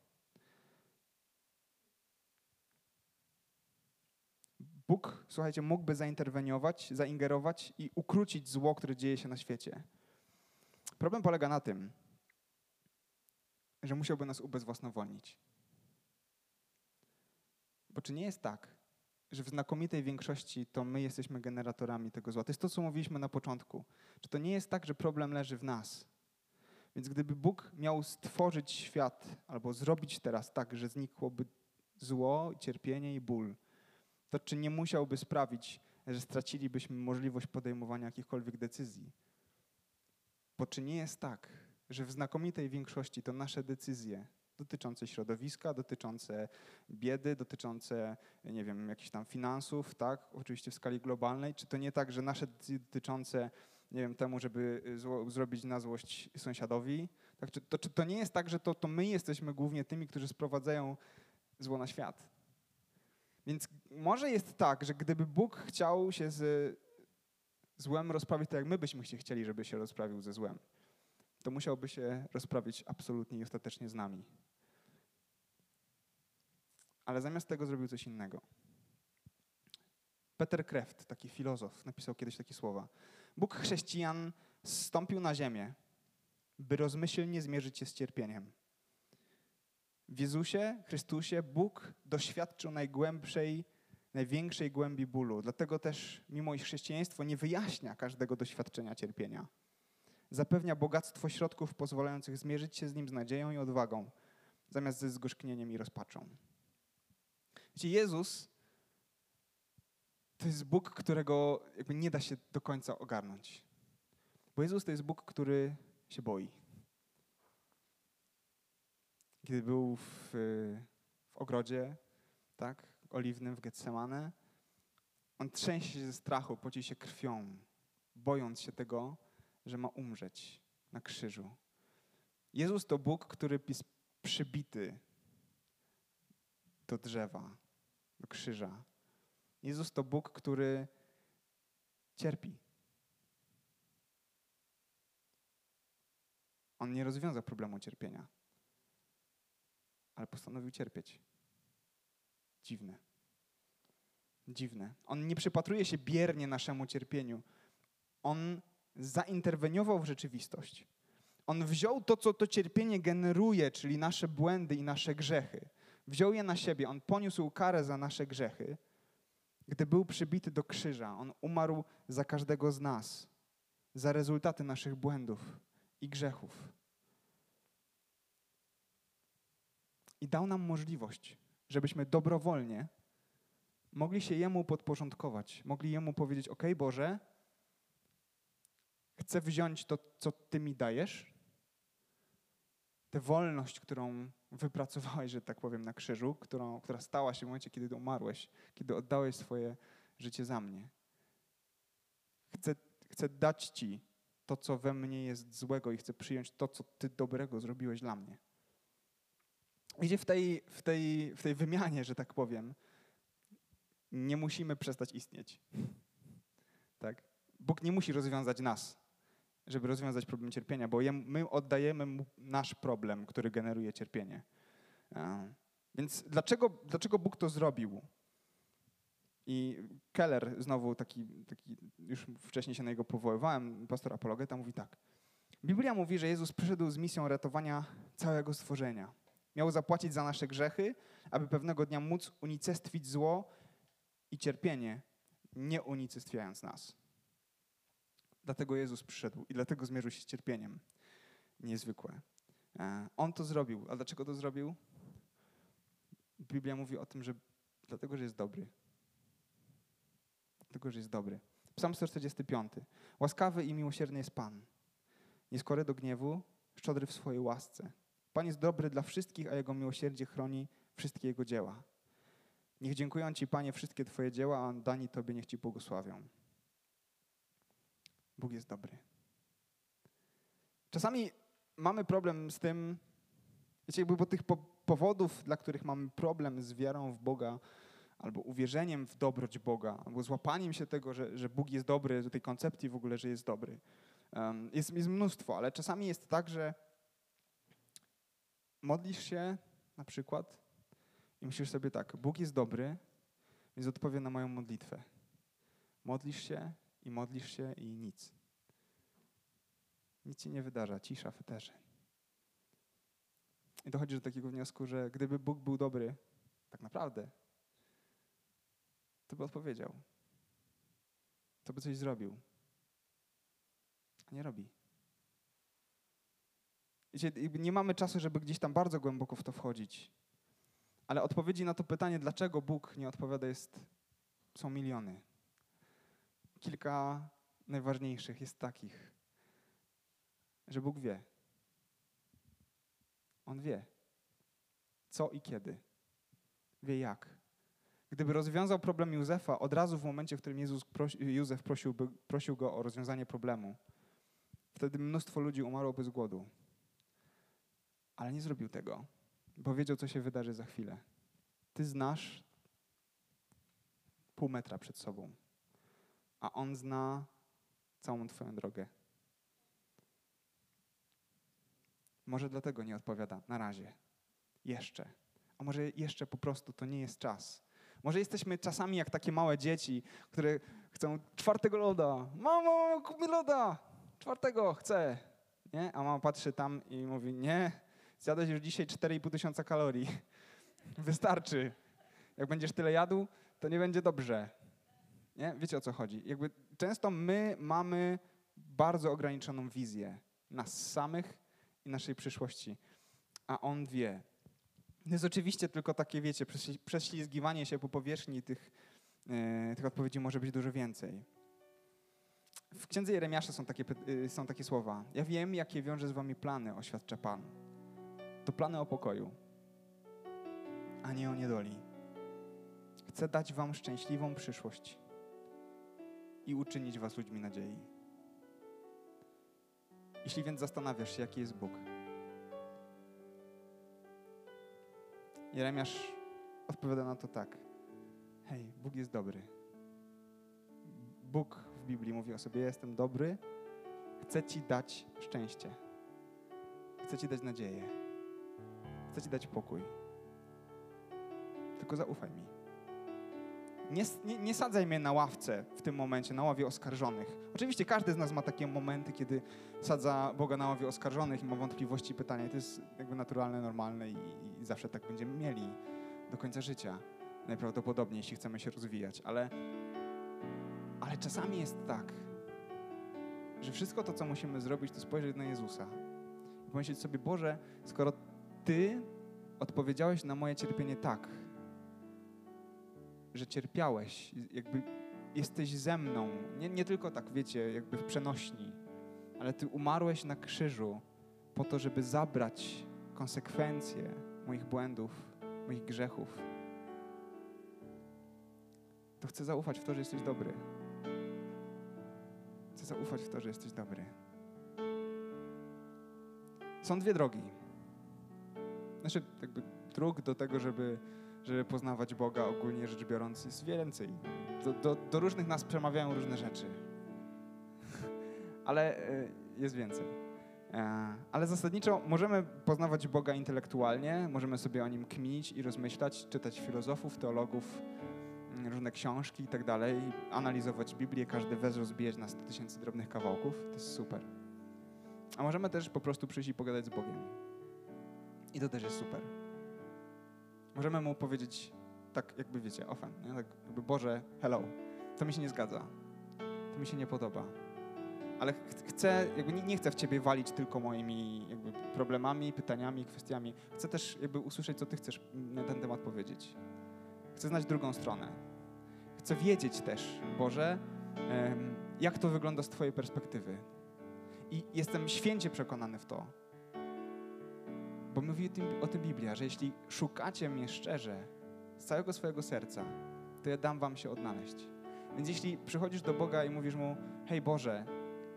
Bóg, słuchajcie, mógłby zainterweniować, zaingerować i ukrócić zło, które dzieje się na świecie. Problem polega na tym, że musiałby nas ubezwłasnowolnić. Bo czy nie jest tak, że w znakomitej większości to my jesteśmy generatorami tego zła. To jest to, co mówiliśmy na początku. Że to nie jest tak, że problem leży w nas. Więc gdyby Bóg miał stworzyć świat albo zrobić teraz tak, że znikłoby zło, cierpienie i ból, to czy nie musiałby sprawić, że stracilibyśmy możliwość podejmowania jakichkolwiek decyzji? Bo czy nie jest tak, że w znakomitej większości to nasze decyzje dotyczące środowiska, dotyczące biedy, dotyczące, nie wiem, jakichś tam finansów, tak, oczywiście w skali globalnej, czy to nie tak, że nasze decyzje dotyczące, nie wiem, temu, żeby zło, zrobić na złość sąsiadowi, tak, czy, to, czy to nie jest tak, że to, to my jesteśmy głównie tymi, którzy sprowadzają zło na świat? Więc może jest tak, że gdyby Bóg chciał się z złem rozprawić tak, jak my byśmy się chcieli, żeby się rozprawił ze złem, to musiałby się rozprawić absolutnie i ostatecznie z nami. Ale zamiast tego zrobił coś innego. Peter Kreft, taki filozof, napisał kiedyś takie słowa. Bóg chrześcijan zstąpił na ziemię, by rozmyślnie zmierzyć się z cierpieniem. W Jezusie, Chrystusie, Bóg doświadczył najgłębszej, największej głębi bólu. Dlatego też, mimo iż chrześcijaństwo nie wyjaśnia każdego doświadczenia cierpienia, zapewnia bogactwo środków pozwalających zmierzyć się z nim z nadzieją i odwagą, zamiast ze zgorzknieniem i rozpaczą. Wiecie, Jezus to jest Bóg, którego jakby nie da się do końca ogarnąć. Bo Jezus to jest Bóg, który się boi. Kiedy był w, w ogrodzie, tak, oliwnym w Getsemane, on trzęsie się ze strachu, poci się krwią, bojąc się tego, że ma umrzeć na krzyżu. Jezus to Bóg, który jest przybity do drzewa, do krzyża. Jezus to Bóg, który cierpi. On nie rozwiąza problemu cierpienia, ale postanowił cierpieć. Dziwne. Dziwne. On nie przypatruje się biernie naszemu cierpieniu. On zainterweniował w rzeczywistość. On wziął to, co to cierpienie generuje, czyli nasze błędy i nasze grzechy. Wziął je na siebie. On poniósł karę za nasze grzechy. Gdy był przybity do krzyża, on umarł za każdego z nas, za rezultaty naszych błędów i grzechów. I dał nam możliwość, żebyśmy dobrowolnie mogli się Jemu podporządkować, mogli Jemu powiedzieć: OK, Boże, chcę wziąć to, co Ty mi dajesz, tę wolność, którą wypracowałeś, że tak powiem, na krzyżu, którą, która stała się w momencie, kiedy umarłeś, kiedy oddałeś swoje życie za mnie. Chcę, chcę dać Ci to, co we mnie jest złego i chcę przyjąć to, co Ty dobrego zrobiłeś dla mnie. Idzie w tej, w tej, w tej wymianie, że tak powiem, nie musimy przestać istnieć. Tak? Bóg nie musi rozwiązać nas, żeby rozwiązać problem cierpienia, bo my oddajemy mu nasz problem, który generuje cierpienie. Więc dlaczego, dlaczego Bóg to zrobił? I Keller, znowu taki, taki, już wcześniej się na niego powoływałem, pastor apologeta, mówi tak. Biblia mówi, że Jezus przyszedł z misją ratowania całego stworzenia. Miał zapłacić za nasze grzechy, aby pewnego dnia móc unicestwić zło i cierpienie, nie unicestwiając nas. Dlatego Jezus przyszedł i dlatego zmierzył się z cierpieniem. Niezwykłe. E, on to zrobił. A dlaczego to zrobił? Biblia mówi o tym, że dlatego, że jest dobry. Dlatego, że jest dobry. Psalm 145. Łaskawy i miłosierny jest Pan. Nieskory do gniewu, szczodry w swojej łasce. Pan jest dobry dla wszystkich, a Jego miłosierdzie chroni wszystkie Jego dzieła. Niech dziękują Ci, Panie, wszystkie Twoje dzieła, a dani Tobie niech Ci błogosławią. Bóg jest dobry. Czasami mamy problem z tym, wiecie, jakby bo tych po powodów, dla których mamy problem z wiarą w Boga, albo uwierzeniem w dobroć Boga, albo złapaniem się tego, że, że Bóg jest dobry, tej koncepcji w ogóle, że jest dobry. Um, jest, jest mnóstwo, ale czasami jest tak, że modlisz się na przykład i myślisz sobie tak, Bóg jest dobry, więc odpowie na moją modlitwę. Modlisz się i modlisz się i nic. Nic się nie wydarza, cisza w eterze. I dochodzi do takiego wniosku, że gdyby Bóg był dobry, tak naprawdę, to by odpowiedział. To by coś zrobił. A nie robi. Wiecie, nie mamy czasu, żeby gdzieś tam bardzo głęboko w to wchodzić. Ale odpowiedzi na to pytanie, dlaczego Bóg nie odpowiada, jest, są miliony. Kilka najważniejszych jest takich, że Bóg wie. On wie, co i kiedy. Wie jak. Gdyby rozwiązał problem Józefa od razu w momencie, w którym Jezus prosi, Józef prosił go o rozwiązanie problemu, wtedy mnóstwo ludzi umarłoby z głodu. Ale nie zrobił tego, bo wiedział, co się wydarzy za chwilę. Ty znasz pół metra przed sobą, a on zna całą Twoją drogę. Może dlatego nie odpowiada na razie. Jeszcze. A może jeszcze po prostu to nie jest czas. Może jesteśmy czasami jak takie małe dzieci, które chcą czwartego loda. Mamo, kup mi loda! Czwartego chcę. Nie? A mama patrzy tam i mówi, nie, zjadłeś już dzisiaj 4,5 tysiąca kalorii. Wystarczy. Jak będziesz tyle jadł, to nie będzie dobrze. Nie? Wiecie o co chodzi. Jakby często my mamy bardzo ograniczoną wizję nas samych i naszej przyszłości, a On wie. To jest oczywiście tylko takie, wiecie, prześlizgiwanie się po powierzchni tych, yy, tych odpowiedzi może być dużo więcej. W księdze Jeremiasza są takie, yy, są takie słowa. Ja wiem, jakie wiąże z wami plany, oświadcza Pan. To plany o pokoju, a nie o niedoli. Chcę dać wam szczęśliwą przyszłość i uczynić was ludźmi nadziei. Jeśli więc zastanawiasz się, jaki jest Bóg, Jeremiasz odpowiada na to tak. Hej, Bóg jest dobry. Bóg w Biblii mówi o sobie: Jestem dobry, chcę Ci dać szczęście. Chcę Ci dać nadzieję. Chcę Ci dać pokój. Tylko zaufaj mi. Nie, nie, nie, sadzaj mnie na ławce w tym momencie, na ławie oskarżonych. Oczywiście każdy z nas ma takie momenty, kiedy sadza Boga na ławie oskarżonych i ma wątpliwości i pytania. To jest jakby naturalne, normalne i, i zawsze tak będziemy mieli do końca życia. Najprawdopodobniej, jeśli chcemy się rozwijać. Ale, ale czasami jest tak, że wszystko to, co musimy zrobić, to spojrzeć na Jezusa i pomyśleć sobie, Boże, skoro Ty odpowiedziałeś na moje cierpienie tak, że cierpiałeś, jakby jesteś ze mną. Nie, nie tylko tak, wiecie, jakby w przenośni, ale Ty umarłeś na krzyżu po to, żeby zabrać konsekwencje moich błędów, moich grzechów. To chcę zaufać w to, że jesteś dobry. Chcę zaufać w to, że jesteś dobry. Są dwie drogi. Znaczy, jakby dróg do tego, żeby żeby poznawać Boga ogólnie rzecz biorąc jest więcej. Do, do, do różnych nas przemawiają różne rzeczy. Ale e, jest więcej. E, ale zasadniczo możemy poznawać Boga intelektualnie, możemy sobie o Nim kminić i rozmyślać, czytać filozofów, teologów, mm, różne książki i tak dalej, analizować Biblię, każdy wers rozbijać na 100 tysięcy drobnych kawałków. To jest super. A możemy też po prostu przyjść i pogadać z Bogiem. I to też jest super. Możemy mu powiedzieć tak, jakby wiecie, ofen, nie? tak jakby Boże, hello, to mi się nie zgadza, to mi się nie podoba. Ale ch chcę, jakby nie, nie, chcę w ciebie walić tylko moimi jakby problemami, pytaniami, kwestiami. Chcę też jakby usłyszeć, co ty chcesz na ten temat powiedzieć. Chcę znać drugą stronę. Chcę wiedzieć też, Boże, jak to wygląda z twojej perspektywy. I jestem święcie przekonany w to, bo mówi o tym, o tym Biblia, że jeśli szukacie mnie szczerze, z całego swojego serca, to ja dam wam się odnaleźć. Więc jeśli przychodzisz do Boga i mówisz mu, hej Boże,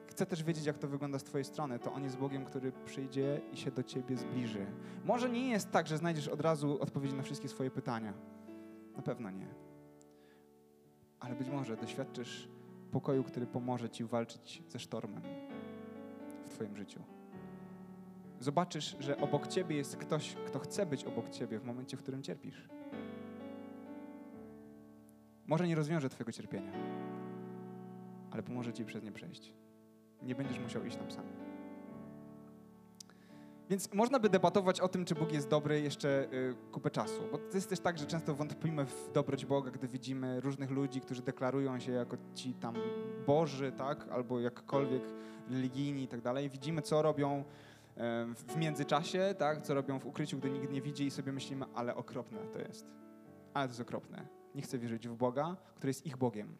chcę też wiedzieć, jak to wygląda z Twojej strony, to On jest Bogiem, który przyjdzie i się do Ciebie zbliży. Może nie jest tak, że znajdziesz od razu odpowiedzi na wszystkie swoje pytania. Na pewno nie. Ale być może doświadczysz pokoju, który pomoże Ci walczyć ze sztormem w Twoim życiu zobaczysz, że obok ciebie jest ktoś, kto chce być obok ciebie w momencie, w którym cierpisz. Może nie rozwiąże twojego cierpienia, ale pomoże ci przez nie przejść. Nie będziesz musiał iść tam sam. Więc można by debatować o tym, czy Bóg jest dobry jeszcze y, kupę czasu. Bo to jest też tak, że często wątpimy w dobroć Boga, gdy widzimy różnych ludzi, którzy deklarują się jako ci tam boży, tak? Albo jakkolwiek religijni i tak dalej. Widzimy, co robią w międzyczasie, tak? Co robią w ukryciu, gdy nikt nie widzi i sobie myślimy, ale okropne to jest. Ale to jest okropne. Nie chcę wierzyć w Boga, który jest ich Bogiem.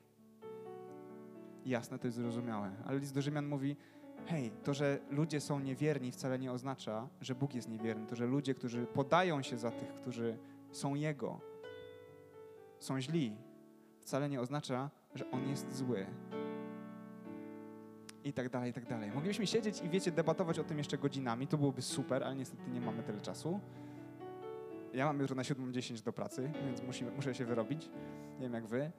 Jasne, to jest zrozumiałe. Ale list do Rzymian mówi, hej, to, że ludzie są niewierni wcale nie oznacza, że Bóg jest niewierny. To, że ludzie, którzy podają się za tych, którzy są Jego, są źli, wcale nie oznacza, że On jest zły. I tak dalej, i tak dalej. Moglibyśmy siedzieć i, wiecie, debatować o tym jeszcze godzinami. To byłoby super, ale niestety nie mamy tyle czasu. Ja mam jutro na 7.10 do pracy, więc musimy, muszę się wyrobić. Nie wiem jak wy.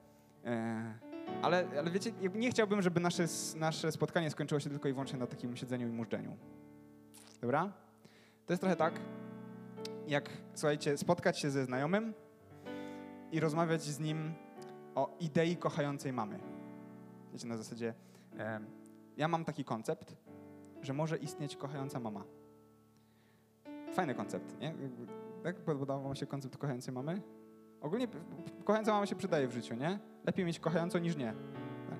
Eee ale, ale wiecie, nie chciałbym, żeby nasze, nasze spotkanie skończyło się tylko i wyłącznie na takim siedzeniu i mużdżeniu. Dobra? To jest trochę tak, jak, słuchajcie, spotkać się ze znajomym i rozmawiać z nim o idei kochającej mamy. Wiecie, na zasadzie, e, ja mam taki koncept, że może istnieć kochająca mama. Fajny koncept, nie? Tak podobał wam się koncept kochającej mamy? Ogólnie kochająca mama się przydaje w życiu, nie? Lepiej mieć kochającą niż nie. Tak,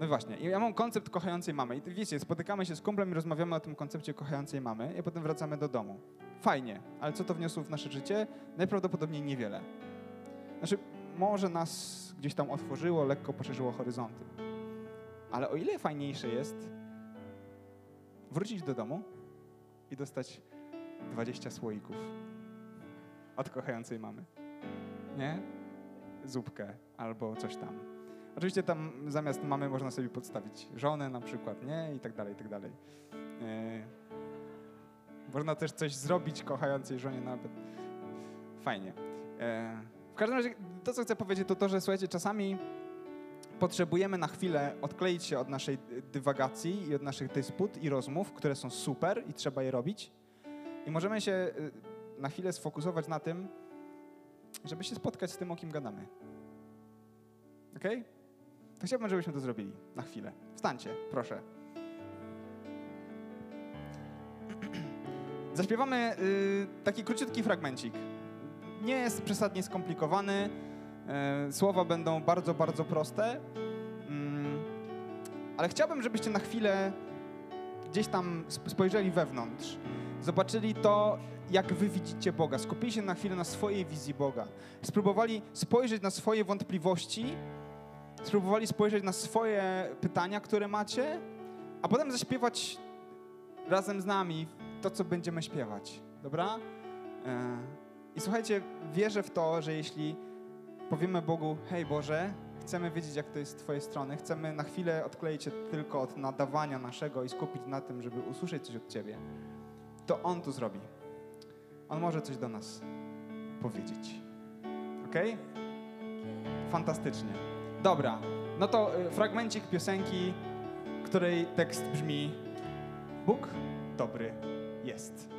no właśnie, ja mam koncept kochającej mamy i wiecie, spotykamy się z kumplem i rozmawiamy o tym koncepcie kochającej mamy i potem wracamy do domu. Fajnie, ale co to wniosło w nasze życie? Najprawdopodobniej niewiele. Znaczy, może nas gdzieś tam otworzyło, lekko poszerzyło horyzonty. Ale o ile fajniejsze jest wrócić do domu i dostać 20 słoików od kochającej mamy nie? Zupkę albo coś tam. Oczywiście tam zamiast mamy można sobie podstawić żonę na przykład, nie? I tak dalej, i tak dalej. E, można też coś zrobić kochającej żonie nawet. Fajnie. E, w każdym razie to, co chcę powiedzieć, to to, że słuchajcie, czasami potrzebujemy na chwilę odkleić się od naszej dywagacji i od naszych dysput i rozmów, które są super i trzeba je robić. I możemy się e, na chwilę sfokusować na tym, żeby się spotkać z tym, o kim gadamy. Ok? To chciałbym, żebyśmy to zrobili na chwilę. Wstańcie, proszę. Zaśpiewamy y, taki króciutki fragmencik. Nie jest przesadnie skomplikowany. Y, słowa będą bardzo, bardzo proste. Y, ale chciałbym, żebyście na chwilę gdzieś tam spojrzeli wewnątrz. Zobaczyli to, jak wy widzicie Boga. Skupili się na chwilę na swojej wizji Boga. Spróbowali spojrzeć na swoje wątpliwości, spróbowali spojrzeć na swoje pytania, które macie, a potem zaśpiewać razem z nami to, co będziemy śpiewać. Dobra? E, I słuchajcie, wierzę w to, że jeśli powiemy Bogu, hej Boże, chcemy wiedzieć, jak to jest z Twojej strony, chcemy na chwilę odkleić się tylko od nadawania naszego i skupić na tym, żeby usłyszeć coś od Ciebie, to On to zrobi. On może coś do nas powiedzieć. Ok? Fantastycznie. Dobra, no to y, fragmencik piosenki, której tekst brzmi Bóg dobry jest.